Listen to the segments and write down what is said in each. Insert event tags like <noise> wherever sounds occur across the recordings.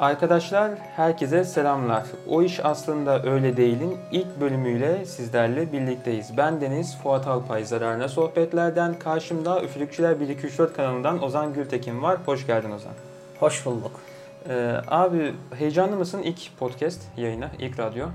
Arkadaşlar herkese selamlar. O iş aslında öyle değilin ilk bölümüyle sizlerle birlikteyiz. Ben Deniz Fuat Alpay Zararına Sohbetler'den karşımda Üfürükçüler 1 2 3 4 kanalından Ozan Gültekin var. Hoş geldin Ozan. Hoş bulduk. Ee, abi heyecanlı mısın ilk podcast yayına, ilk radyo?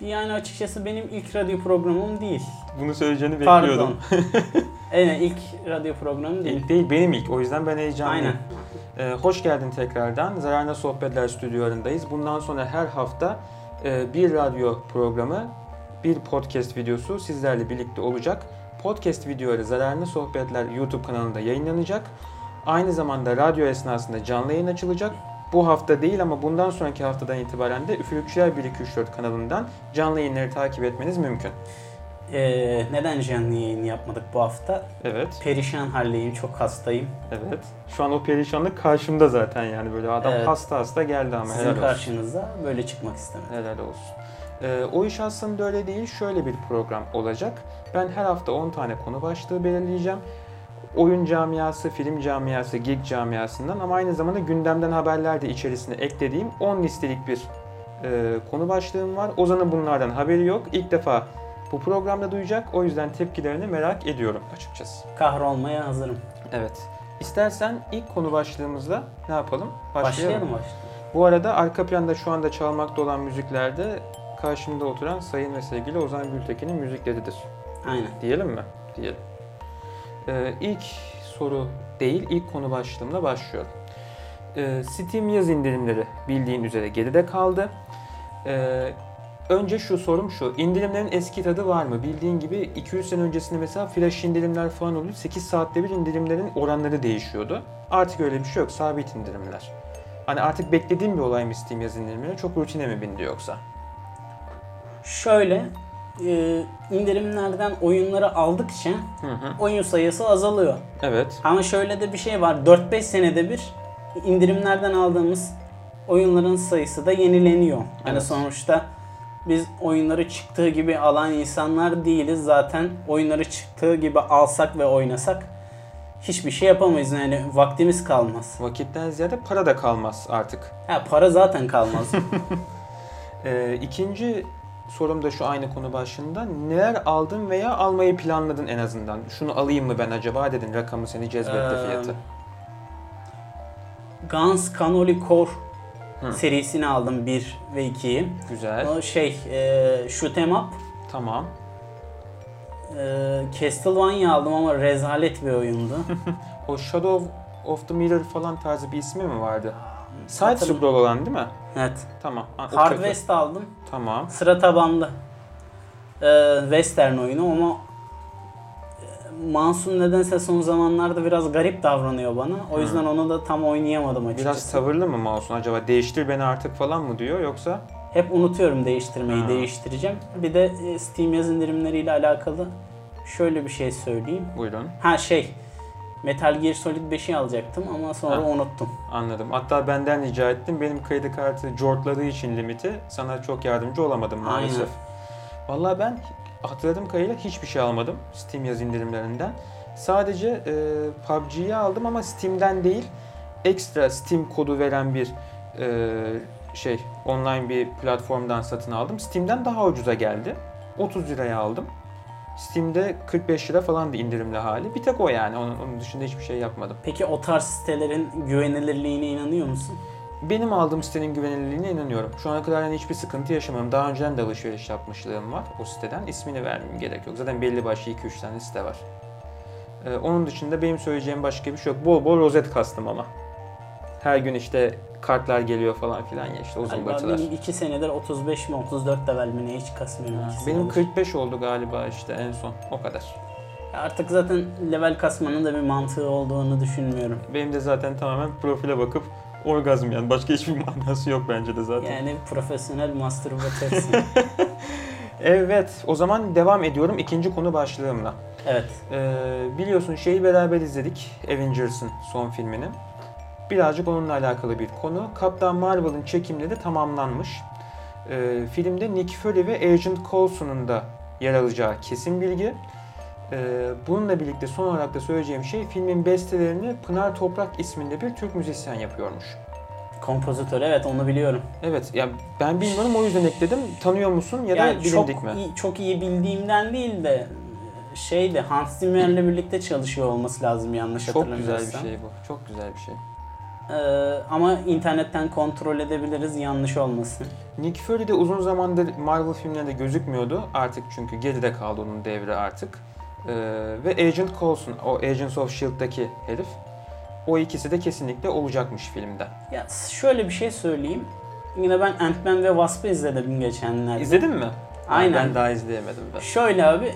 Yani açıkçası benim ilk radyo programım değil. Bunu söyleyeceğini bekliyordum. Pardon. <laughs> evet ilk radyo programım değil. İlk değil benim ilk. O yüzden ben heyecanlıyım. Aynen. Ee, hoş geldin tekrardan. Zararına Sohbetler stüdyolarındayız. Bundan sonra her hafta e, bir radyo programı, bir podcast videosu sizlerle birlikte olacak. Podcast videoları Zararına Sohbetler YouTube kanalında yayınlanacak. Aynı zamanda radyo esnasında canlı yayın açılacak. Bu hafta değil ama bundan sonraki haftadan itibaren de Üfürükçüler 1 2 3 4 kanalından canlı yayınları takip etmeniz mümkün. Ee, neden canlı yayın yapmadık bu hafta? Evet. Perişan haldeyim, çok hastayım. Evet. Şu an o perişanlık karşımda zaten yani böyle adam Evet. hasta hasta geldi ama helal Sizin olsun. karşınıza böyle çıkmak istemedim. Helal olsun. Ee, o iş aslında öyle değil. Şöyle bir program olacak. Ben her hafta 10 tane konu başlığı belirleyeceğim. Oyun camiası, film camiası, geek camiasından ama aynı zamanda gündemden haberler de içerisine eklediğim 10 listelik bir e, konu başlığım var. Ozan'ın bunlardan haberi yok. İlk defa bu programda duyacak. O yüzden tepkilerini merak ediyorum açıkçası. Kahrolmaya hazırım. Evet. İstersen ilk konu başlığımızla ne yapalım? Başlayalım başlayalım. Bu arada arka planda şu anda çalmakta olan müziklerde karşımda oturan sayın ve sevgili Ozan Gültekin'in müzikleridir. Aynen. Diyelim mi? Diyelim. Ee, ilk soru değil, ilk konu başlığımla başlıyorum. Ee, Steam yaz indirimleri bildiğin üzere geride kaldı. Ee, önce şu sorum şu, indirimlerin eski tadı var mı? Bildiğin gibi 200 sene öncesinde mesela flash indirimler falan oluyor. 8 saatte bir indirimlerin oranları değişiyordu. Artık öyle bir şey yok, sabit indirimler. Hani artık beklediğim bir olay mı Steam yaz indirimleri? Çok rutine mi bindi yoksa? Şöyle, e, indirimlerden oyunları aldıkça Hı hı. oyun sayısı azalıyor. Evet. Ama şöyle de bir şey var. 4-5 senede bir indirimlerden aldığımız oyunların sayısı da yenileniyor. Hani Evet. sonuçta biz oyunları çıktığı gibi alan insanlar değiliz. Zaten oyunları çıktığı gibi alsak ve oynasak hiçbir şey yapamayız. Yani vaktimiz kalmaz. Vakitten ziyade para da kalmaz artık. Ha para zaten kalmaz. <laughs> Ee, ikinci sorum da şu aynı konu başlığında. Neler aldın veya almayı planladın en azından? Şunu alayım mı ben acaba dedin rakamı seni cezbetti Ee, fiyatı. Guns Canoli Core Hı. serisini aldım 1 ve 2'yi. Güzel. O şey, e, shoot 'em up. Tamam. E, Castlevania aldım ama rezalet bir oyundu. <laughs> O Shadow of the Mirror falan tarzı bir ismi mi vardı? Side scroll olan değil mi? evet. Tamam. Ha, Hard. West aldım. Tamam. Sıra tabanlı. Ee, Western oyunu ama Mansun nedense son zamanlarda biraz garip davranıyor bana. O yüzden onu da tam oynayamadım açıkçası. Biraz tavırlı mı mouse'un acaba? Değiştir beni artık falan mı diyor yoksa? Hep unutuyorum değiştirmeyi, Ha. değiştireceğim. Bir de e, Steam yaz indirimleriyle alakalı şöyle bir şey söyleyeyim. Buyurun. Ha şey, Metal Gear Solid 5'i alacaktım ama sonra Ha. unuttum. Anladım. Hatta benden rica ettim. Benim kredi kartı jortladığı için limiti sana çok yardımcı olamadım maalesef. Aynen. Vallahi ben hatırladığım kadarıyla hiçbir şey almadım Steam yaz indirimlerinden. Sadece e, PUBG'yi aldım ama Steam'den değil. Ekstra Steam kodu veren bir e, şey online bir platformdan satın aldım. Steam'den daha ucuza geldi. 30 liraya aldım. Steam'de 45 lira falan da indirimli hali. Bir tek o yani. Onun, onun dışında hiçbir şey yapmadım. Peki o tarz sitelerin güvenilirliğine inanıyor musun? Benim aldığım sitenin güvenilirliğine inanıyorum. Şu ana kadar yani hiçbir sıkıntı yaşamadım. Daha önceden de alışveriş yapmışlığım var o siteden. İsmini vermem gerek yok. Zaten belli başlı 2-3 tane site var. Ee, onun dışında benim söyleyeceğim başka bir şey yok. Bol bol rozet kastım ama. Her gün işte kartlar geliyor falan filan ya işte Galiba zımbırtılar. benim 2 senedir 35 mi 34 level mi ne hiç kasmıyorum. Ha, Benim senedir. 45 oldu galiba işte en son. O kadar. Artık zaten level kasmanın da bir mantığı olduğunu düşünmüyorum. Benim de zaten tamamen profile bakıp orgazm yani. Başka hiçbir <laughs> manası yok bence de zaten. Yani profesyonel mastürbatörsün. <laughs> Evet o zaman devam ediyorum ikinci konu başlığımla. evet. Ee, biliyorsun şeyi beraber izledik Avengers'ın son filmini. Birazcık onunla alakalı bir konu. Kaptan Marvel'ın çekimleri de tamamlanmış. Ee, filmde Nick Fury ve Agent Coulson'un da yer alacağı kesin bilgi. Ee, bununla birlikte son olarak da söyleyeceğim şey filmin bestelerini Pınar Toprak isminde bir Türk müzisyen yapıyormuş. Kompozitör evet onu biliyorum. Evet ya ben bilmiyorum o yüzden ekledim. Tanıyor musun ya da Yani çok bilindik mi? iyi, çok iyi bildiğimden değil de şeydi Hans Zimmer'le birlikte çalışıyor olması lazım yanlış Çok güzel hatırlamıyorsam. bir şey bu. Çok güzel bir şey. Ee, ama internetten kontrol edebiliriz yanlış olmasın. Nick Fury de uzun zamandır Marvel filmlerinde gözükmüyordu. Artık çünkü geride kaldı onun devri artık. Ee, ve Agent Coulson, o Agents of S.H.I.E.L.D'daki herif. O ikisi de kesinlikle olacakmış filmde. Ya şöyle bir şey söyleyeyim. Yine ben Ant-Man ve Wasp'ı izledim geçenlerde. İzledin mi? Aynen. Ben daha izleyemedim ben. Şöyle abi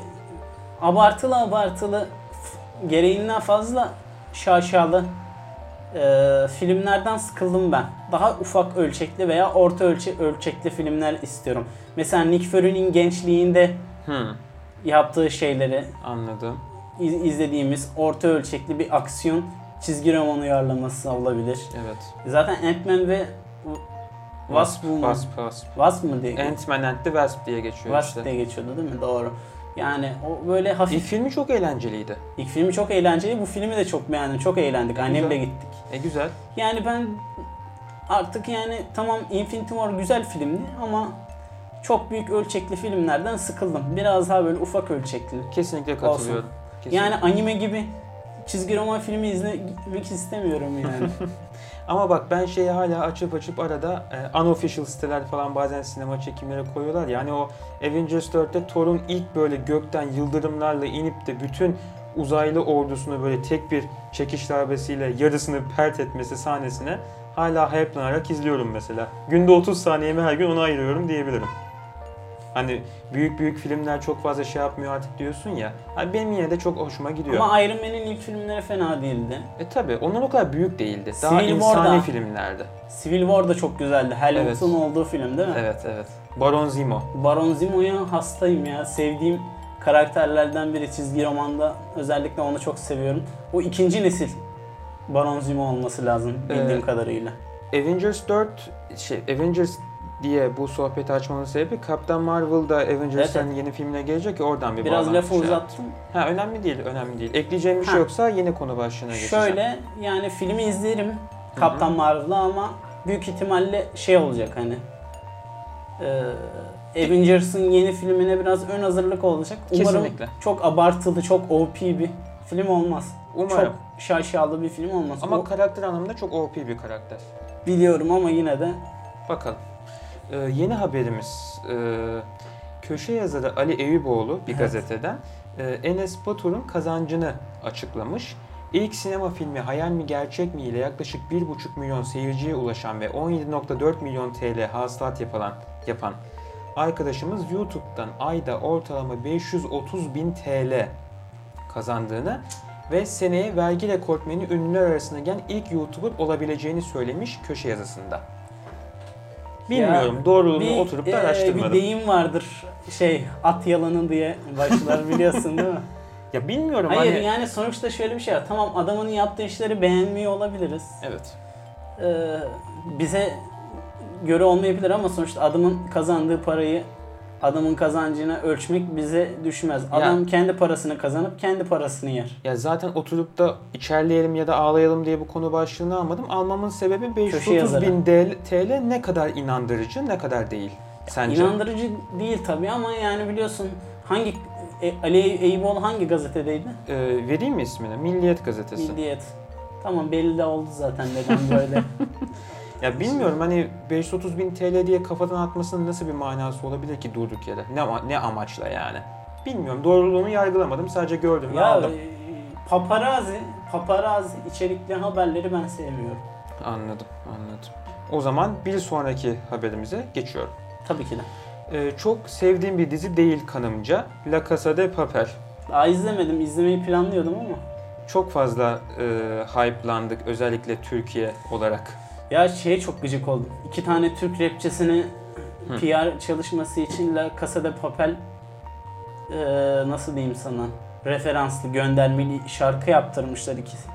abartılı abartılı gereğinden fazla şaşalı e, filmlerden sıkıldım ben. Daha ufak ölçekli veya orta ölçe ölçekli filmler istiyorum. Mesela Nick Fury'nin gençliğinde Hmm, yaptığı şeyleri anladım. iz- izlediğimiz orta ölçekli bir aksiyon çizgi roman uyarlaması olabilir. Evet. Zaten Ant-Man ve Wasp mu? Wasp, Wasp. Wasp mı diye? Ant-Man and the Wasp diye geçiyor Wasp işte. diye geçiyordu değil mi? Doğru. Yani o böyle İlk hafif filmi çok eğlenceliydi. İlk filmi çok eğlenceli. Bu filmi de çok beğendim. Çok eğlendik. Annemle güzel. gittik. E güzel. Yani ben artık yani tamam Infinity War güzel filmdi ama çok büyük ölçekli filmlerden sıkıldım. Biraz daha böyle ufak ölçekli. Kesinlikle katılıyorum. Kesinlikle. Yani anime gibi çizgi roman filmi izlemek istemiyorum yani. <laughs> Ama bak ben şeyi hala açıp açıp arada e, unofficial siteler falan bazen sinema çekimleri koyuyorlar. Yani o Avengers 4'te Thor'un ilk böyle gökten yıldırımlarla inip de bütün uzaylı ordusunu böyle tek bir çekiş darbesiyle yarısını pert etmesi sahnesine hala hype'lanarak izliyorum mesela. Günde 30 saniyemi her gün ona ayırıyorum diyebilirim. Hani büyük büyük filmler çok fazla şey yapmıyor artık diyorsun ya. Hani benim yine de çok hoşuma gidiyor. ama Iron Man'in ilk filmleri fena değildi. E tabi onlar o kadar büyük değildi. Daha Civil insani War'da- filmlerdi. Civil War da çok güzeldi. Hal Evet. Olduğu film değil mi? Evet evet. Baron Zemo. Baron Zemo'ya hastayım ya. Sevdiğim karakterlerden biri çizgi romanda. Özellikle onu çok seviyorum. O ikinci nesil Baron Zemo olması lazım bildiğim Ee, kadarıyla. Avengers 4 şey Avengers diye bu sohbeti açmanın sebebi Captain Marvel da Avengers'ın Evet, yeni filmine gelecek ya oradan bir Biraz lafı şey uzattım. Ha önemli değil, önemli değil. Ekleyeceğim bir şey Ha. yoksa yeni konu başlığına geçeceğim. Şöyle yani filmi izlerim Kaptan Marvel'ı ama büyük ihtimalle şey olacak hani e, Avengers'ın yeni filmine biraz ön hazırlık olacak. Umarım Kesinlikle. çok abartılı, çok OP bir film olmaz. Umarım. Çok şaşalı bir film olmaz. Ama O- karakter anlamında çok OP bir karakter. biliyorum ama yine de Bakalım. Ee, yeni haberimiz. Ee, köşe yazarı Ali Eyüboğlu bir Evet. gazeteden e, Enes Batur'un kazancını açıklamış. İlk sinema filmi Hayal mi Gerçek mi ile yaklaşık 1,5 milyon seyirciye ulaşan ve 17.4 milyon TL hasılat yapılan, yapan arkadaşımız YouTube'dan ayda ortalama 530 bin TL kazandığını ve seneye vergi rekortmeni ünlüler arasına gelen ilk YouTuber olabileceğini söylemiş köşe yazısında. Bilmiyorum Ya, doğruluğunu oturup da e, araştırmadım. Bir deyim vardır şey at yalanı diye başlar biliyorsun değil mi? <laughs> Ya bilmiyorum Hayır hani. yani sonuçta şöyle bir şey var. Tamam adamın yaptığı işleri beğenmiyor olabiliriz. Evet. Ee, bize göre olmayabilir ama sonuçta adamın kazandığı parayı adamın kazancını ölçmek bize düşmez. Adam kendi parasını kazanıp kendi parasını yer. Ya zaten oturup da içerleyelim ya da ağlayalım diye bu konu başlığını almadım. Almamın sebebi 530 yazarı. bin TL ne kadar inandırıcı ne kadar değil sence? İnandırıcı değil tabii ama yani biliyorsun hangi e, Ali Eyüboğlu hangi gazetedeydi? Ee, vereyim mi ismini? Milliyet gazetesi. Milliyet. Tamam belli de oldu zaten neden böyle. <laughs> Ya bilmiyorum hani 530 bin TL diye kafadan atmasının nasıl bir manası olabilir ki durduk yere? Ne, ne amaçla yani? Bilmiyorum. Doğruluğunu yargılamadım. Sadece gördüm ve ya aldım. e, paparazi, paparazi içerikli haberleri ben sevmiyorum. Anladım, anladım. O zaman bir sonraki haberimize geçiyorum. Tabii ki de. Ee, çok sevdiğim bir dizi değil kanımca. La Casa de Papel. Daha izlemedim, izlemeyi planlıyordum ama. Çok fazla e, hype'landık özellikle Türkiye olarak. Ya şeye çok gıcık oldum. İki tane Türk rapçisini Hı. PR çalışması için La Casa de Papel eee, nasıl diyeyim sana referanslı göndermeli şarkı yaptırmışlar ikisi.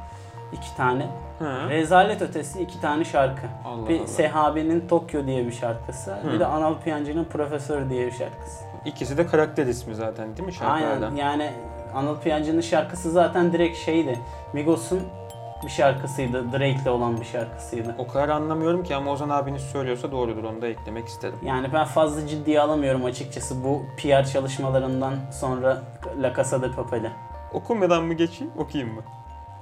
iki tane. Hı. Rezalet ötesi iki tane şarkı. Allah bir Allah. Sehabe'nin Tokyo diye bir şarkısı. Hı. Bir de Anıl Piyancı'nın Profesör diye bir şarkısı. İkisi de karakter ismi zaten değil mi şarkılardan? Aynen yani Anıl Piyancı'nın şarkısı zaten direkt şeydi. Migos'un bir şarkısıydı. Drake'le olan bir şarkısıydı. O kadar anlamıyorum ki ama Ozan abiniz söylüyorsa doğrudur onu da eklemek istedim. Yani ben fazla ciddiye alamıyorum açıkçası bu PR çalışmalarından sonra La Casa de Papel'i. Okumadan mı geçeyim, okuyayım mı?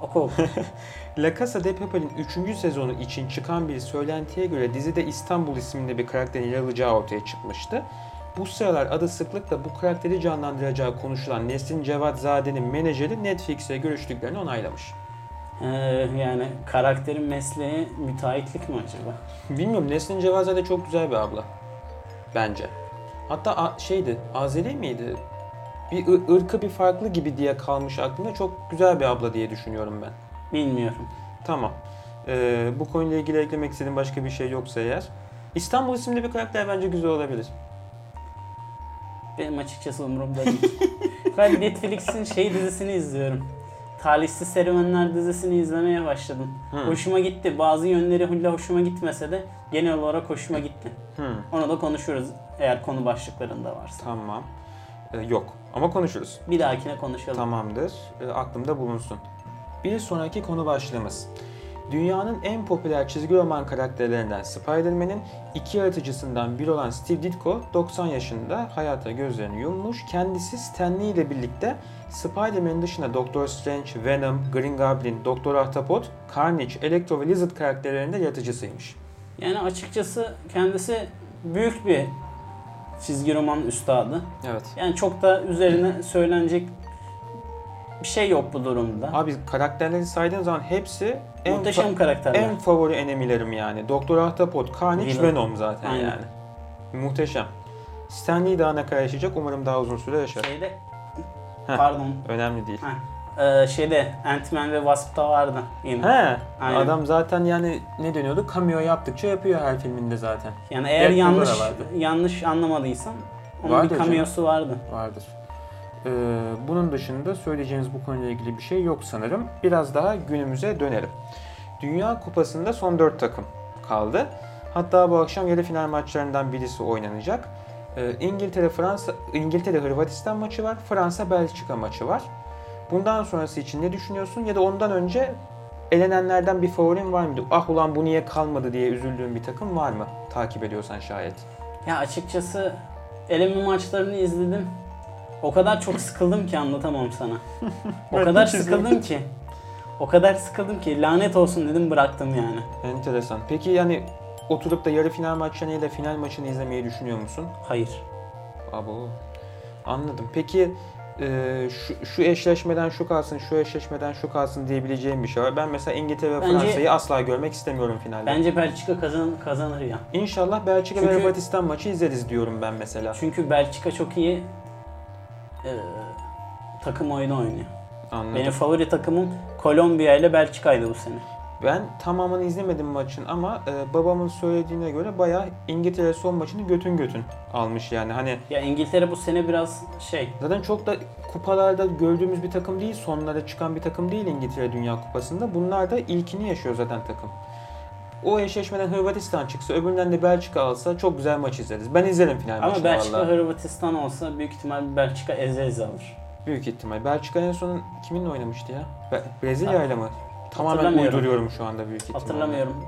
Oku oku. <laughs> La Casa de Papel'in 3. sezonu için çıkan bir söylentiye göre dizide İstanbul isminde bir karakterin yer alacağı ortaya çıkmıştı. Bu sıralar adı sıklıkla bu karakteri canlandıracağı konuşulan Nesrin Cevatzade'nin menajeri Netflix'e görüştüklerini onaylamış. Ee, yani karakterin mesleği müteahhitlik mi acaba? Bilmiyorum Nesrin Cevatzade çok güzel bir abla. Bence. Hatta a- şeydi, Azeri miydi? Bir ı- ırkı bir farklı gibi diye kalmış aklımda. Çok güzel bir abla diye düşünüyorum ben. Bilmiyorum. Tamam. Ee, bu konuyla ilgili eklemek istediğin başka bir şey yoksa eğer. İstanbul isimli bir karakter bence güzel olabilir. Benim açıkçası umurumda değil. <laughs> ben Netflix'in şey dizisini izliyorum. Talihsiz Serüvenler dizisini izlemeye başladım. Hı. Hoşuma gitti. Bazı yönleri hulla hoşuma gitmese de genel olarak hoşuma gitti. Hı, Onu da konuşuruz eğer konu başlıklarında varsa. tamam. Ee, yok ama konuşuruz. Bir dahakine konuşalım. Tamamdır. Ee, aklımda bulunsun. Bir sonraki konu başlığımız. Dünyanın en popüler çizgi roman karakterlerinden Spider-Man'in iki yaratıcısından biri olan Steve Ditko 90 yaşında hayata gözlerini yummuş. Kendisi Stan Lee ile birlikte Spider-Man dışında Doctor Strange, Venom, Green Goblin, Doktor Ahtapot, Carnage, Electro ve Lizard karakterlerinin de yaratıcısıymış. Yani açıkçası kendisi büyük bir çizgi roman üstadı. Evet. Yani çok da üzerine söylenecek bir şey yok bu durumda. Abi karakterleri saydığın zaman hepsi en, Muhteşem karakterler. en favori enemilerim yani. Doktor Ahtapot, Carnage, Villain. Venom zaten Aynen. yani. Muhteşem. Stan Lee daha ne kadar yaşayacak? Umarım daha uzun süre yaşar. Şeyde Heh. pardon. Önemli değil. Ee, şeyde Ant-Man ve Wasp'ta vardı yine. He, Aynen. adam zaten yani ne deniyordu? Cameo yaptıkça yapıyor her filminde zaten. Yani eğer Deadpool'da yanlış vardı. yanlış anlamadıysam onun Vardır bir cameo'su vardı. Vardır. Ee, bunun dışında söyleyeceğimiz bu konuyla ilgili bir şey yok sanırım. Biraz daha günümüze dönelim. Dünya Kupası'nda son 4 takım kaldı. Hatta bu akşam yarı final maçlarından birisi oynanacak. Ee, İngiltere Fransa İngiltere Hırvatistan maçı var. Fransa Belçika maçı var. Bundan sonrası için ne düşünüyorsun ya da ondan önce elenenlerden bir favorin var mıydı? Ah ulan bu niye kalmadı diye üzüldüğün bir takım var mı? Takip ediyorsan şayet. Ya açıkçası eleme maçlarını izledim. O kadar çok sıkıldım ki anlatamam sana. o kadar sıkıldım ki. O kadar sıkıldım ki lanet olsun dedim bıraktım yani. Enteresan. Peki yani oturup da yarı final maçını ya da final maçını izlemeyi düşünüyor musun? Hayır. Abo. Anladım. Peki e, şu, şu eşleşmeden şu kalsın, şu eşleşmeden şu kalsın diyebileceğim bir şey var. Ben mesela İngiltere ve Bence- Fransa'yı asla görmek istemiyorum finalde. Bence Belçika kazan kazanır ya. İnşallah Belçika ve Çünkü- Hırvatistan maçı izleriz diyorum ben mesela. Çünkü Belçika çok iyi e, takım oyunu oynuyor. Anladım. Benim favori takımım Kolombiya ile Belçika'ydı bu sene. Ben tamamını izlemedim maçın ama e, babamın söylediğine göre bayağı İngiltere son maçını götün götün almış yani. Hani Ya İngiltere bu sene biraz şey Zaten çok da kupalarda gördüğümüz bir takım değil, sonlara çıkan bir takım değil İngiltere Dünya Kupası'nda. Bunlar da ilkini yaşıyor zaten takım. O eşleşmeden Hırvatistan çıksa, öbüründen de Belçika alsa çok güzel maç izleriz. Ben izlerim final ama maçını Belçika valla. Hırvatistan olsa büyük ihtimal Belçika eze eze alır. Büyük ihtimal. Belçika en son kiminle oynamıştı ya? Be- Brezilya ile mi? Tamamen uyduruyorum şu anda büyük ihtimalle. Hatırlamıyorum.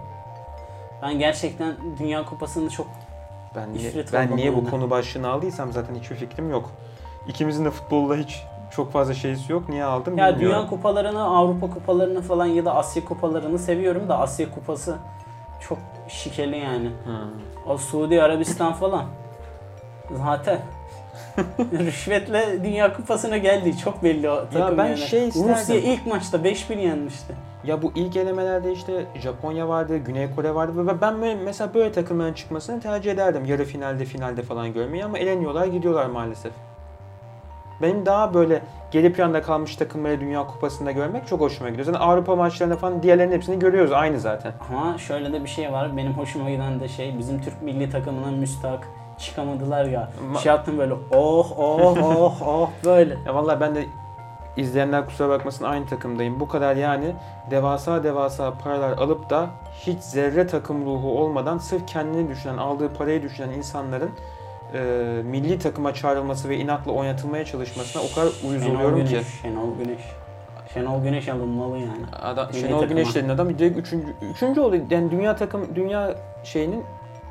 Ben gerçekten Dünya Kupası'nı çok Ben niye, İfrit ben niye bu konu başlığını aldıysam zaten hiçbir fikrim yok. İkimizin de futbolla hiç çok fazla şeysi yok. Niye aldım ya bilmiyorum. Dünya Kupalarını, Avrupa Kupalarını falan ya da Asya Kupalarını seviyorum da Asya Kupası çok şikeli yani. Hmm. O Suudi Arabistan falan. Zaten <laughs> rüşvetle Dünya Kupası'na geldi. Çok belli o takım ben yani. şey isterdim. Rusya ilk maçta 5-1 yenmişti. Ya bu ilk elemelerde işte Japonya vardı, Güney Kore vardı ve ben böyle, mesela böyle takımların çıkmasını tercih ederdim. Yarı finalde, finalde falan görmeyi ama eleniyorlar, gidiyorlar maalesef. Benim daha böyle geri planda kalmış takımları Dünya Kupası'nda görmek çok hoşuma gidiyor. Zaten Avrupa maçlarında falan diğerlerinin hepsini görüyoruz aynı zaten. Ama şöyle de bir şey var. Benim hoşuma giden de şey bizim Türk milli takımına müstahak çıkamadılar ya. Ma- şey yaptım böyle oh oh oh oh <laughs> böyle. Ya vallahi ben de izleyenler kusura bakmasın aynı takımdayım. Bu kadar yani devasa devasa paralar alıp da hiç zerre takım ruhu olmadan sırf kendini düşünen, aldığı parayı düşünen insanların e, milli takıma çağrılması ve inatla oynatılmaya çalışmasına o kadar uyuz Şenol oluyorum Güneş, ki. Şenol Güneş. Şenol Güneş alınmalı yani. Adam, Milli Şenol takıma. Güneş denen adam direkt üçüncü, üçüncü oldu. Yani dünya takım, dünya şeyinin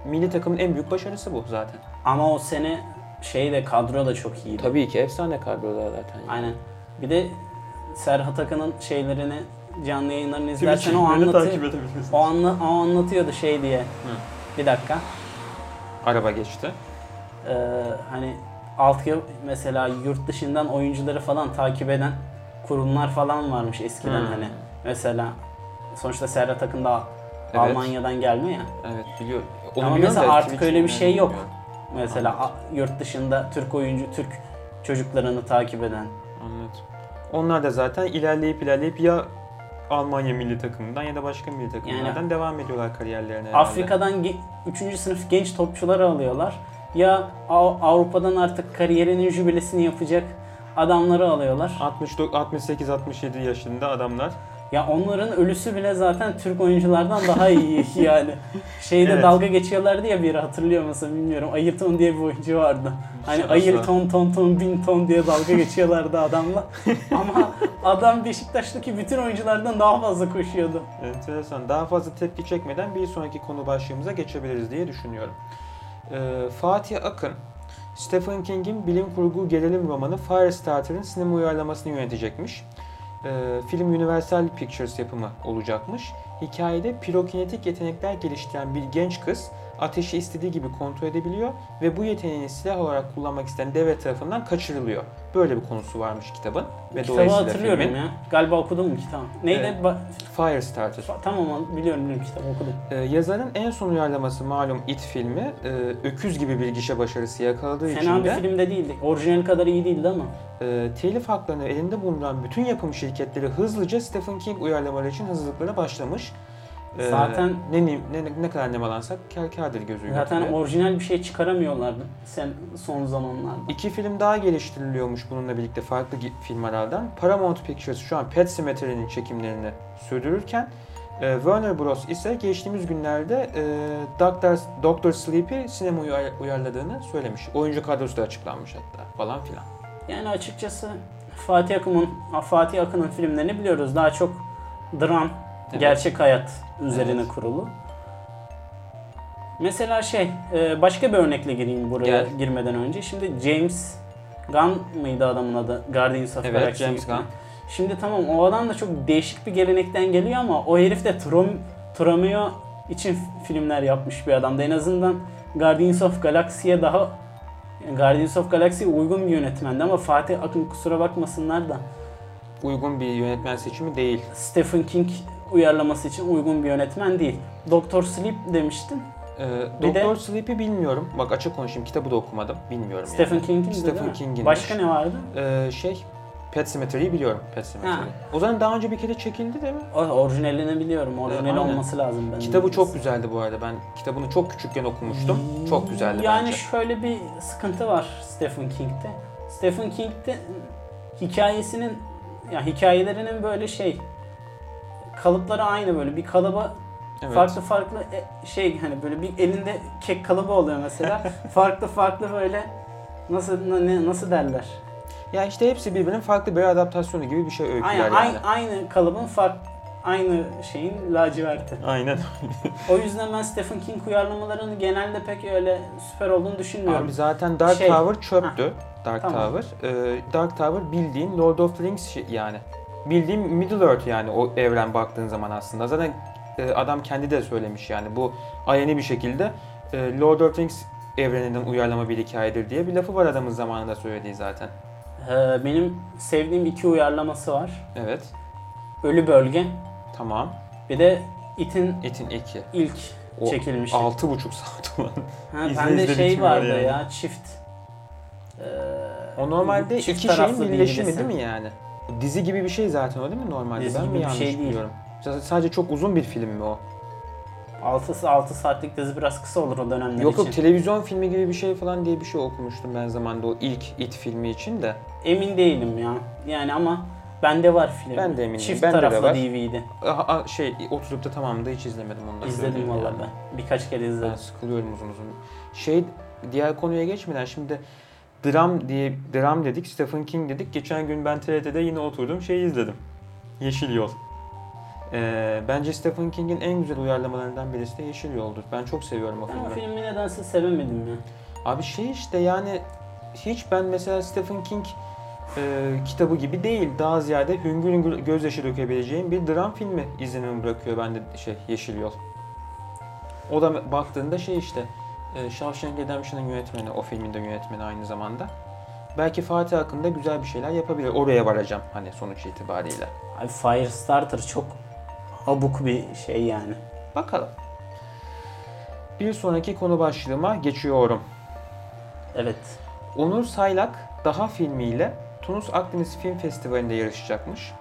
milli takımın en büyük başarısı bu zaten. Ama o sene şey de kadro da çok iyiydi. Tabii ki efsane kadroda zaten. yani. Aynen. Bir de Serhat Akın'ın şeylerini canlı yayınlarını izlersen o anlatıyor. O, anla, o anlatıyordu şey diye. Bir dakika. Araba geçti. Ee, hani altyapı mesela yurt dışından oyuncuları falan takip eden kurumlar falan varmış eskiden Hmm. hani. Mesela sonuçta Serhat Akın da Evet. Almanya'dan gelme ya. Evet biliyorum. Onu Ama mesela da artık öyle bir yani şey yok. bilmiyorum. Mesela a- yurt dışında Türk oyuncu, Türk çocuklarını takip eden. Anladım. Onlar da zaten ilerleyip ilerleyip ya Almanya milli takımından ya da başka milli takımlardan devam ediyorlar kariyerlerine. herhalde. Afrika'dan 3. sınıf genç topçuları alıyorlar. Ya Av- Avrupa'dan artık kariyerinin jübilesini yapacak adamları alıyorlar. 68-67 yaşında adamlar. Ya onların ölüsü bile zaten Türk oyunculardan daha iyi <laughs> yani. Şeyde Evet. dalga geçiyorlardı ya biri hatırlıyor musun bilmiyorum. Ayırton diye bir oyuncu vardı. Hani Asla. Ayırton ton ton bin ton diye dalga geçiyorlardı adamla. <laughs> Ama adam Beşiktaş'taki bütün oyunculardan daha fazla koşuyordu. Enteresan. Daha fazla tepki çekmeden bir sonraki konu başlığımıza geçebiliriz diye düşünüyorum. Ee, Fatih Akın, Stephen King'in bilim kurgu gerilim romanı Firestarter'ın sinema uyarlamasını yönetecekmiş. Ee, film Universal Pictures yapımı olacakmış. Hikayede pirokinetik yetenekler geliştiren bir genç kız ateşi istediği gibi kontrol edebiliyor ve bu yeteneğini silah olarak kullanmak isteyen devlet tarafından kaçırılıyor. Böyle bir konusu varmış kitabın ve Kitabı hatırlıyorum filmin. ya. Galiba okudum mu kitabı? Neydi? Evet. Ba- Firestarter. tamam biliyorum biliyorum kitabı okudum. Ee, yazarın en son uyarlaması malum It filmi e, öküz gibi bir gişe başarısı yakaladığı için Fena bir de film de değildi. Orijinal kadar iyi değildi ama. e, telif haklarını elinde bulunduran bütün yapım şirketleri hızlıca Stephen King uyarlamaları için hazırlıklara başlamış. Ee, Zaten- ne, ne, ne, ne kadar nemalansak kâr kârdır gözüyle. Zaten orijinal bir şey çıkaramıyorlardı sen son zamanlarda. İki film daha geliştiriliyormuş bununla birlikte farklı firmalardan. Paramount Pictures şu an Pet Sematry'nin çekimlerini sürdürürken e, Warner Bros. ise geçtiğimiz günlerde e, Doctor, Doctor Sleep'i sinema uyar- uyarladığını söylemiş. Oyuncu kadrosu da açıklanmış hatta falan filan. Yani açıkçası Fatih Akın'ın Fatih Akın'ın filmlerini biliyoruz. Daha çok dram, Evet. gerçek hayat üzerine Evet. kurulu. Mesela şey, e, başka bir örnekle gireyim buraya Gel. girmeden önce. Şimdi James Gunn mıydı adamın adı? Guardians of Evet, Galaxy. James Gunn. Şimdi tamam o adam da çok değişik bir gelenekten geliyor ama o herif de Trom, Tromeo için filmler yapmış bir adamdı. En azından Guardians of Galaxy'ye daha Guardians of Galaxy'ye uygun bir yönetmendi ama Fatih Akın kusura bakmasınlar da Uygun bir yönetmen seçimi değil. Stephen King uyarlaması için uygun bir yönetmen değil. Doctor Sleep demiştin. Ee, Bir de- Sleep'i bilmiyorum. Bak açık konuşayım kitabı da okumadım. Bilmiyorum Stephen yani. King'in Stephen? King'inmiş. Başka ne vardı? Ee, şey Pet Sematry'yi biliyorum. Pet. Ha. O zaman daha önce bir kere çekildi değil mi? O, orijinalini biliyorum. Orijinali aynen. olması lazım bence. Kitabı çok güzeldi bu arada. Ben kitabını çok küçükken okumuştum. Çok güzeldi Yani bence. şöyle bir sıkıntı var Stephen King'de. Stephen King'de hikayesinin ya hikayelerinin böyle şey kalıpları aynı böyle bir kalıba Evet. farklı farklı e, şey hani böyle bir elinde kek kalıbı oluyor mesela. <laughs> farklı farklı böyle nasıl ne, nasıl derler? Ya işte hepsi birbirinin farklı bir adaptasyonu gibi bir şey öyküler Aynı, yani. aynı, aynı kalıbın fark aynı şeyin laciverti. Aynen. <laughs> O yüzden ben Stephen King uyarlamalarının genelde pek öyle süper olduğunu düşünmüyorum. Abi zaten Dark Şey, Tower çöptü. Dark Tamam. Tower. Ee, Dark Tower bildiğin Lord of the Rings şey- yani. Bildiğin Middle Earth yani o evren baktığın zaman aslında. Zaten e, adam kendi de söylemiş yani bu ayeni bir şekilde e, Lord of the Rings evreninden uyarlama bir hikayedir diye bir lafı var adamın zamanında söylediği zaten. Ee, benim sevdiğim iki uyarlaması var. Evet. Ölü Bölge Tamam. bir de It'in Etin 2. ilk O çekilmiş. 6,5 <laughs> saat olan. Ha, bende izle şey vardı yani. ya çift. Ee, O normalde çift iki şeyin birleşimi değil mi yani? Dizi gibi bir şey zaten o değil mi normalde? Dizi ben gibi mi bir yanlış şey değil. biliyorum? Z- Sadece çok uzun bir film mi o? 6, 6 saatlik dizi biraz kısa olur o dönemler Yok için. yok televizyon filmi gibi bir şey falan diye bir şey okumuştum ben zamanda o ilk It filmi için de. Emin değilim ya. Yani ama bende var film. Ben de eminim. Çift de taraflı var. DVD. Aha, a- şey oturup da tamamında hiç izlemedim onu da İzledim valla yani. ben. Birkaç kere Ben izledim. sıkılıyorum uzun uzun. Şey diğer konuya geçmeden şimdi dram diye dram dedik, Stephen King dedik. Geçen gün ben TRT'de yine oturdum şey izledim. Yeşil Yol. Ee, bence Stephen King'in en güzel uyarlamalarından birisi de Yeşil Yol'dur. Ben çok seviyorum o filmi. filmi nedense sevemedim ya. Abi şey işte yani hiç ben mesela Stephen King e, kitabı gibi değil. Daha ziyade hüngür hüngür gözyaşı dökebileceğim bir dram filmi izlenimi bırakıyor bende şey Yeşil Yol. O da baktığında şey işte e, Shawshank Redemption'ın yönetmeni, o filmin de yönetmeni aynı zamanda. Belki Fatih hakkında güzel bir şeyler yapabilir. Oraya varacağım hani sonuç itibariyle. Abi Firestarter çok abuk bir şey yani. Bakalım. Bir sonraki konu başlığıma geçiyorum. Evet. Onur Saylak Daha filmiyle Tunus Akdeniz Film Festivali'nde yarışacakmış.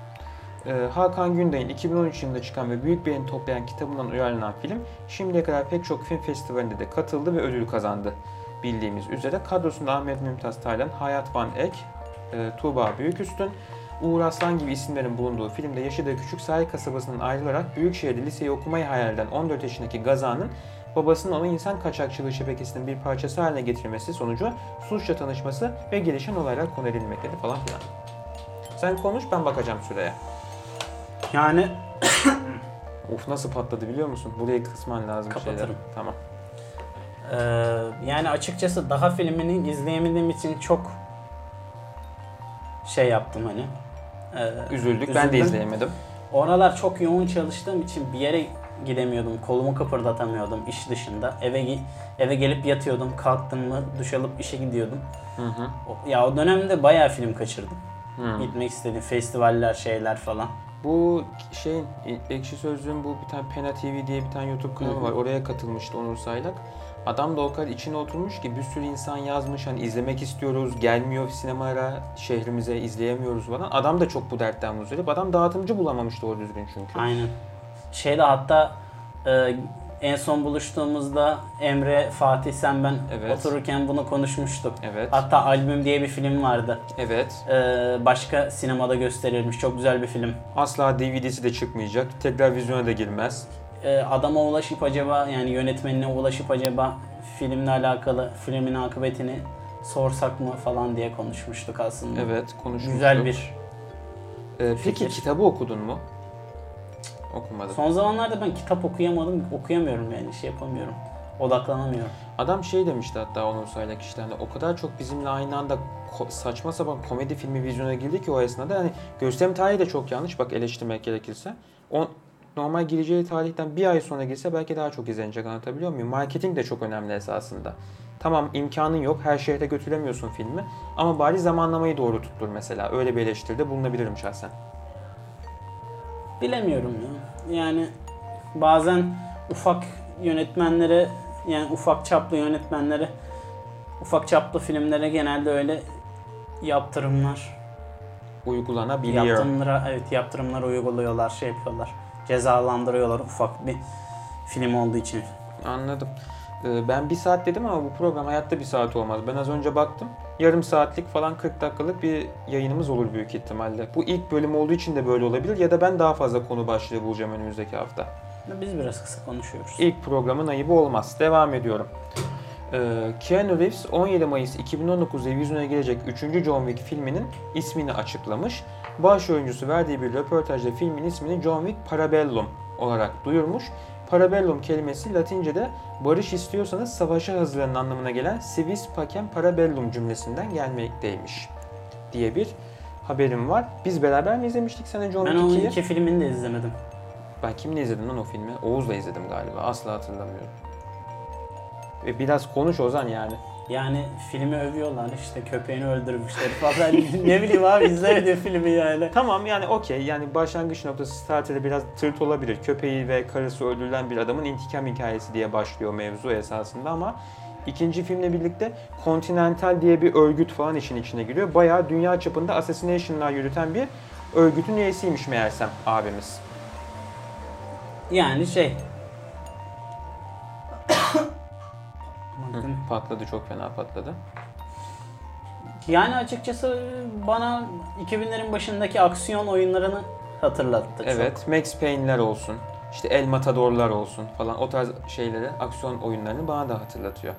Ee, Hakan Günday'ın 2013 yılında çıkan ve büyük beğeni toplayan kitabından uyarlanan film şimdiye kadar pek çok film festivalinde de katıldı ve ödül kazandı. Bildiğimiz üzere kadrosunda Ahmet Mümtaz Taylan, Hayat Van Ek, e, Tuğba Büyüküstün, Uğur Aslan gibi isimlerin bulunduğu filmde yaşadığı küçük sahil kasabasından ayrılarak Büyükşehir'de liseyi okumayı hayal eden 14 yaşındaki Gazan'ın babasının onu insan kaçakçılığı şebekesinin bir parçası haline getirmesi sonucu suçla tanışması ve gelişen olaylar konu edilmektedir falan filan. Sen konuş ben bakacağım süreye. Yani <coughs> Of nasıl patladı biliyor musun? Burayı kısman lazım Kapatırım. şeyler. Tamam. Ee, yani açıkçası daha filmini izleyemediğim için çok şey yaptım hani. Ee, Üzüldük. Ben de üzüldüm. izleyemedim. Oralar çok yoğun çalıştığım için bir yere gidemiyordum. Kolumu kıpırdatamıyordum iş dışında. Eve gi- eve gelip yatıyordum. Kalktım mı duş alıp işe gidiyordum. Hı hı. O- Ya o dönemde bayağı film kaçırdım. Hı. Gitmek istediğim festivaller, şeyler falan. Bu şeyin Ekşi Sözlüğün bu bir tane Pena TV diye bir tane YouTube kanalı var. Oraya katılmıştı Onur Saylak. Adam da o kadar içine oturmuş ki bir sürü insan yazmış hani izlemek istiyoruz, gelmiyor sinemalara, şehrimize izleyemiyoruz falan. Adam da çok bu dertten muzdarip. Adam dağıtımcı bulamamış doğru düzgün çünkü. Aynen. Şeyde hatta e, en son buluştuğumuzda Emre, Fatih, sen ben Evet. otururken bunu konuşmuştuk. Evet. Hatta Albüm diye bir film vardı. Evet. E, başka sinemada gösterilmiş. Çok güzel bir film. Asla DVD'si de çıkmayacak. Tekrar vizyona da girmez. E, adama ulaşıp acaba yani yönetmenine ulaşıp acaba filmle alakalı filmin akıbetini sorsak mı falan diye konuşmuştuk aslında. Evet, konuşmuştuk. Güzel bir. Ee, peki fikir. kitabı okudun mu? Okumadım. Son zamanlarda ben kitap okuyamadım, okuyamıyorum yani şey yapamıyorum. Odaklanamıyorum. Adam şey demişti hatta Onur Saylak işte hani o kadar çok bizimle aynı anda saçma sapan komedi filmi vizyona girdi ki o esnada hani gösterim tarihi de çok yanlış bak eleştirmek gerekirse. O normal gireceği tarihten bir ay sonra girse belki daha çok izlenecek anlatabiliyor muyum? Marketing de çok önemli esasında. Tamam imkanın yok her şehre götüremiyorsun filmi ama bari zamanlamayı doğru tuttur mesela öyle bir eleştiride bulunabilirim şahsen. Bilemiyorum ya. Yani bazen ufak yönetmenlere yani ufak çaplı yönetmenlere ufak çaplı filmlere genelde öyle yaptırımlar Uygulanabiliyor. yaptırımlara evet yaptırımlar uyguluyorlar şey yapıyorlar cezalandırıyorlar ufak bir film olduğu için. Anladım. Ee, Ben bir saat dedim ama bu program hayatta bir saat olmaz. Ben az önce baktım. Yarım saatlik falan 40 dakikalık bir yayınımız olur büyük ihtimalle. Bu ilk bölüm olduğu için de böyle olabilir ya da ben daha fazla konu başlığı bulacağım önümüzdeki hafta. Biz biraz kısa konuşuyoruz. İlk programın ayıbı olmaz. Devam ediyorum. Ee, Keanu Reeves 17 Mayıs 2019'da vizyona gelecek 3. John Wick filminin ismini açıklamış. Baş oyuncusu verdiği bir röportajda filmin ismini John Wick Parabellum olarak duyurmuş. Parabellum kelimesi Latince'de barış istiyorsanız savaşa hazırlanın anlamına gelen civis pacem parabellum cümlesinden gelmekteymiş diye bir haberim var. Biz beraber mi izlemiştik sene John Ben Wick o 2'yi? iki filmini de izlemedim. Ben kimle izledim lan o filmi? Oğuz'la izledim galiba. Asla hatırlamıyorum. Ve biraz konuş Ozan yani. Yani filmi övüyorlar işte köpeğini öldürmüşler falan. <laughs> ne bileyim abi izlemedim filmi yani. Tamam yani okey yani başlangıç noktası startede biraz tırt olabilir. Köpeği ve karısı öldürülen bir adamın intikam hikayesi diye başlıyor mevzu esasında ama ikinci filmle birlikte Continental diye bir örgüt falan işin içine giriyor. Bayağı dünya çapında assassination'lar yürüten bir örgütün üyesiymiş meğersem abimiz. Yani şey. Patladı çok fena patladı. Yani açıkçası bana 2000'lerin başındaki aksiyon oyunlarını hatırlattı. çok. Evet, Max Payne'ler olsun, işte El Matador'lar olsun falan o tarz şeyleri, aksiyon oyunlarını bana da hatırlatıyor.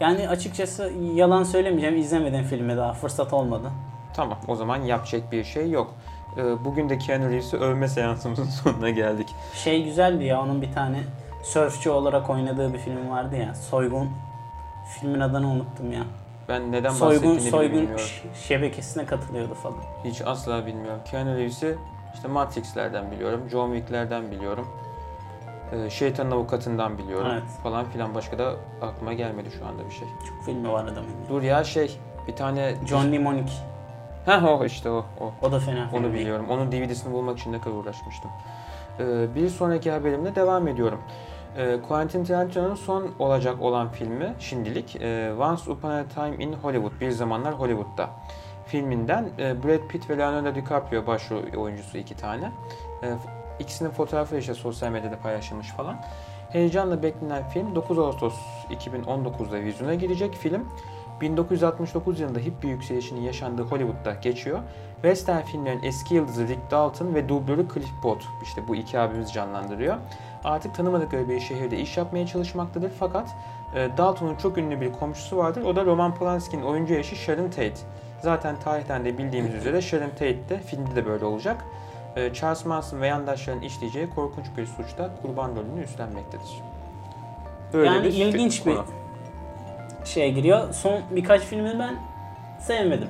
Yani açıkçası yalan söylemeyeceğim izlemedim filmi daha fırsat olmadı. Tamam, o zaman yapacak bir şey yok. e, bugün de Keanu Reeves'i övme seansımızın <laughs> sonuna geldik. Şey güzeldi ya onun bir tane sörfçü olarak oynadığı bir film vardı ya. Soygun. Filmin adını unuttum ya. Ben neden soygun soygun bilmiyorum. şebekesine katılıyordu falan. Hiç asla bilmiyorum. Keanu Reeves'i işte Matrix'lerden biliyorum, John Wick'lerden biliyorum. e, Şeytanın Avukatı'ndan biliyorum Evet. falan filan. Başka da aklıma gelmedi şu anda bir şey. Çok filmi var adamın. Dur ya şey, bir tane... John Mnemonic. Heh o işte o. o. O da fena Onu değil. biliyorum. Onun DVD'sini bulmak için ne kadar uğraşmıştım. Ee, bir sonraki haberimle devam ediyorum. Ee, Quentin Tarantino'nun son olacak olan filmi şimdilik e, Once Upon a Time in Hollywood, Bir Zamanlar Hollywood'da filminden e, Brad Pitt ve Leonardo DiCaprio başrol oyuncusu iki tane. E, ikisinin fotoğrafı işte sosyal medyada paylaşılmış falan. Heyecanla beklenen film 9 Ağustos 2019'da vizyona girecek film. 1969 yılında hippie yükselişinin yaşandığı Hollywood'da geçiyor. Western filmlerin eski yıldızı Rick Dalton ve dublörü Cliff Booth işte bu iki abimiz canlandırıyor. Artık tanımadıkları bir şehirde iş yapmaya çalışmaktadır fakat e, Dalton'un çok ünlü bir komşusu vardır. O da Roman Polanski'nin oyuncu eşi Sharon Tate. Zaten tarihten de bildiğimiz üzere Sharon Tate de filmde de böyle olacak. E, Charles Manson ve yandaşların işleyeceği korkunç bir suçta kurban rolünü üstlenmektedir. Böyle yani bir ilginç bir konu. şeye giriyor. Son birkaç filmi ben sevmedim.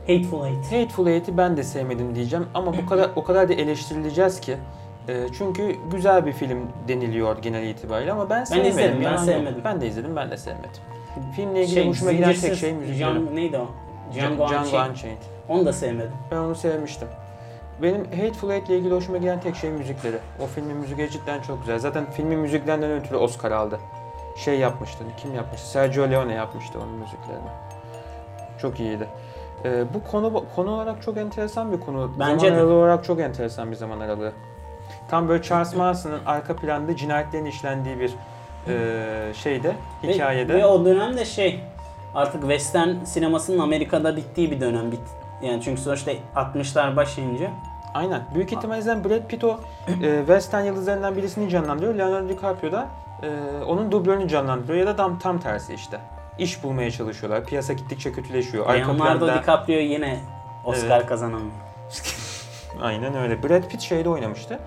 Hateful Eight. Hateful Eight'i ben de sevmedim diyeceğim ama bu kadar o kadar da eleştirileceğiz ki. E, çünkü güzel bir film deniliyor genel itibariyle ama ben sevmedim. izledim, ben yalan yok. sevmedim. Ben de izledim, ben de sevmedim. Filmle ilgili hoşuma giden tek şey müzikleri. Neydi o? Django, Django Unchained. Unchained. Onu da sevmedim. Ben onu sevmiştim. Benim Hateful Eight ile ilgili hoşuma giden tek şey müzikleri. O filmin müzikleri cidden çok güzel. Zaten filmin müziklerinden ötürü Oscar aldı. Şey yapmıştı, kim yapmıştı? Sergio Leone yapmıştı onun müziklerini. Çok iyiydi. Ee, bu konu konu olarak çok enteresan bir konu. Bence zaman aralığı olarak çok enteresan bir zaman aralığı. Tam böyle Charles Manson'ın arka planda cinayetlerin işlendiği bir e, şeyde, Ve- hikayede. Ve, o dönemde şey artık western sinemasının Amerika'da bittiği bir dönem. Bit, yani çünkü sonuçta 60'lar başlayınca Aynen. Büyük ihtimalle Brad Pitt o e, western yıldızlarından birisini canlandırıyor. Leonardo DiCaprio da e, onun dublörünü canlandırıyor ya da tam tam tersi işte. İş bulmaya çalışıyorlar. Piyasa gittikçe kötüleşiyor. Arka Leonardo planda DiCaprio yine Oscar Evet. kazanamıyor. <laughs> aynen öyle. Brad Pitt şeyde oynamıştı.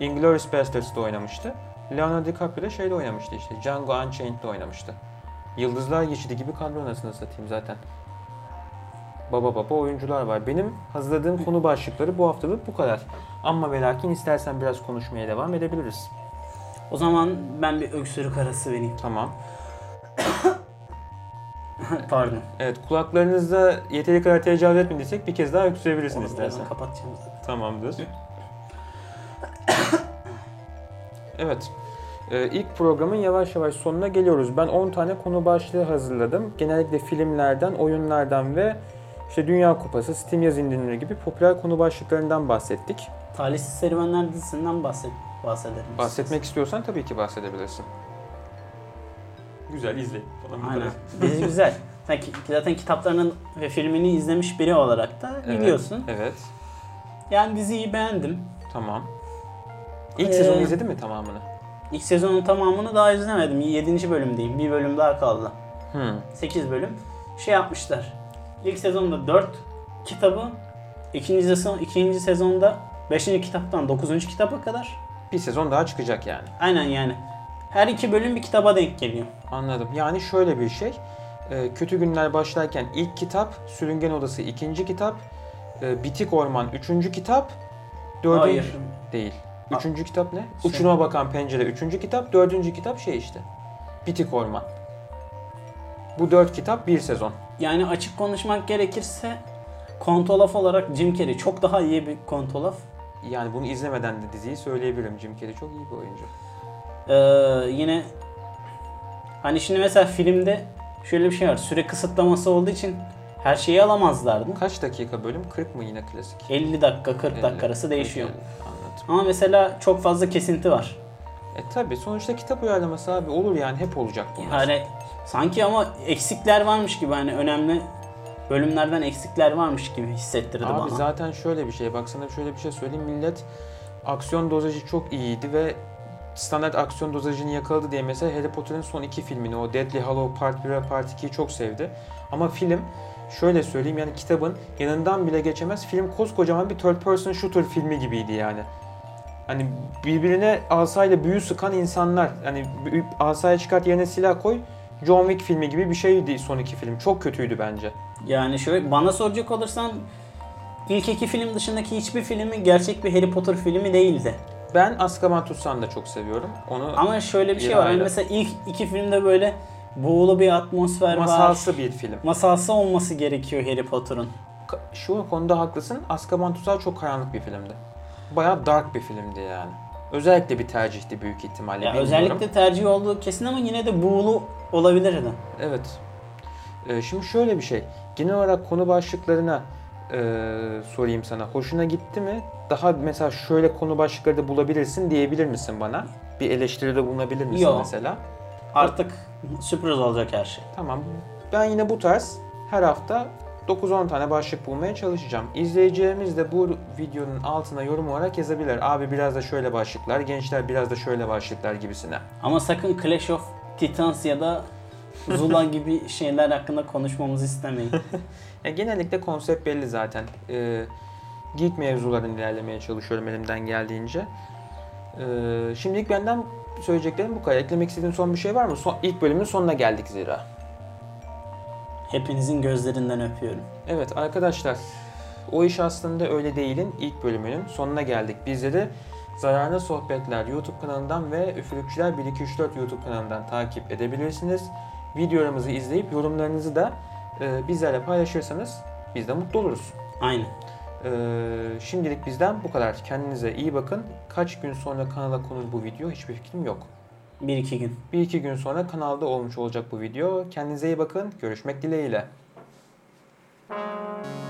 Inglourious Basterds'da oynamıştı. Leonardo DiCaprio da şeyde oynamıştı işte. Django Unchained'de oynamıştı. Yıldızlar geçidi gibi kadro anasını satayım zaten. Baba baba oyuncular var. Benim hazırladığım konu başlıkları bu haftalık bu kadar. Ama ve lakin istersen biraz konuşmaya devam edebiliriz. O zaman ben bir öksürük arası vereyim. Tamam. <laughs> Pardon. Evet kulaklarınızda yeteri kadar tecavüz etmediysek bir kez daha öksürebilirsin Onu istersen. kapatacağım zaten. Tamamdır. Evet. Ee, ilk programın yavaş yavaş sonuna geliyoruz. Ben 10 tane konu başlığı hazırladım. Genellikle filmlerden, oyunlardan ve işte Dünya Kupası, Steam yaz indirimleri gibi popüler konu başlıklarından bahsettik. Talihsiz Serüvenler dizisinden bahset bahsedelim. Bahsetmek istiyorsan tabii ki bahsedebilirsin. Güzel izle. Falan Aynen. Dizi <laughs> güzel. Sen ki- zaten kitaplarının ve filmini izlemiş biri olarak da Evet, biliyorsun. Evet. Yani diziyi beğendim. Tamam. İlk Ee, sezonu izledin mi tamamını? İlk sezonun tamamını daha izlemedim. 7. bölümdeyim. Bir bölüm daha kaldı. Hmm. 8 bölüm. Şey yapmışlar. İlk sezonda 4 kitabı, ikinci sezon ikinci sezonda 5. kitaptan 9. kitaba kadar. Bir sezon daha çıkacak yani. Aynen yani. Her iki bölüm bir kitaba denk geliyor. Anladım. Yani şöyle bir şey. e, Kötü Günler başlarken ilk kitap, Sürüngen Odası ikinci kitap, e, Bitik Orman üçüncü kitap, dördüncü Hayır. değil. Üçüncü kitap ne? Şey- Uçuruma Bakan Pencere üçüncü kitap, dördüncü kitap şey işte. Bitik Orman. Bu dört kitap bir sezon. Yani açık konuşmak gerekirse kontolaf olarak Jim Carrey çok daha iyi bir kontolaf. Yani bunu izlemeden de diziyi söyleyebilirim. Jim Carrey çok iyi bir oyuncu. Ee, yine hani şimdi mesela filmde şöyle bir şey var. Süre kısıtlaması olduğu için her şeyi alamazlardı. Kaç dakika bölüm? 40 mı yine klasik? 50 dakika 40 dakika 50, arası değişiyor. 40, Anladım. Ama mesela çok fazla kesinti var. E tabi sonuçta kitap uyarlaması abi olur yani hep olacak bunlar. Yani sanki ama eksikler varmış gibi hani önemli bölümlerden eksikler varmış gibi hissettirdi Abi bana. zaten şöyle bir şey bak sana şöyle bir şey söyleyeyim millet aksiyon dozajı çok iyiydi ve standart aksiyon dozajını yakaladı diye mesela Harry Potter'ın son iki filmini o Deathly Hallow Part 1 ve Part 2'yi çok sevdi. Ama film şöyle söyleyeyim yani kitabın yanından bile geçemez. Film koskocaman bir third person shooter filmi gibiydi yani. Hani birbirine asayla büyü sıkan insanlar. Hani asaya çıkart yerine silah koy. John Wick filmi gibi bir şeydi son iki film. Çok kötüydü bence. Yani şöyle bana soracak olursan ilk iki film dışındaki hiçbir filmi gerçek bir Harry Potter filmi değildi. Ben Azkaban Tutsağı'nı da çok seviyorum. Onu Ama şöyle bir şey var. Ayrı. mesela ilk iki filmde böyle buğulu bir atmosfer var. masalsı bir film. Masalsı olması gerekiyor Harry Potter'ın. Şu konuda haklısın. Azkaban Tutsağı çok karanlık bir filmdi. Bayağı dark bir filmdi yani. Özellikle bir tercihti büyük ihtimalle. Ya bilmiyorum. özellikle tercih olduğu kesin ama yine de buğulu olabilirdi. Evet. Ee, şimdi şöyle bir şey. Genel olarak konu başlıklarına e, sorayım sana. Hoşuna gitti mi? Daha mesela şöyle konu başlıkları da bulabilirsin diyebilir misin bana? Bir eleştiride bulunabilir misin Yok. mesela? Artık sürpriz olacak her şey. Tamam. Ben yine bu tarz her hafta 9-10 tane başlık bulmaya çalışacağım. İzleyicilerimiz de bu videonun altına yorum olarak yazabilir. Abi biraz da şöyle başlıklar, gençler biraz da şöyle başlıklar gibisine. Ama sakın Clash of Titans ya da Zula <laughs> gibi şeyler hakkında konuşmamızı istemeyin. <laughs> Ya genellikle konsept belli zaten. Ee, geek mevzularını ilerlemeye çalışıyorum elimden geldiğince. Ee, şimdilik benden söyleyeceklerim bu kadar. Eklemek istediğin son bir şey var mı? Son, ilk bölümün sonuna geldik zira. Hepinizin gözlerinden öpüyorum. Evet arkadaşlar, o iş aslında öyle değilin ilk bölümünün sonuna geldik. Bizleri Zararlı Sohbetler YouTube kanalından ve Üfürükçüler 1234 YouTube kanalından takip edebilirsiniz. Videolarımızı izleyip yorumlarınızı da e, bizlerle paylaşırsanız biz de mutlu oluruz. Aynen. Ee, şimdilik bizden bu kadar. Kendinize iyi bakın. Kaç gün sonra kanala konur bu video hiçbir fikrim yok. Bir iki gün. Bir iki gün sonra kanalda olmuş olacak bu video. Kendinize iyi bakın. Görüşmek dileğiyle. Müzik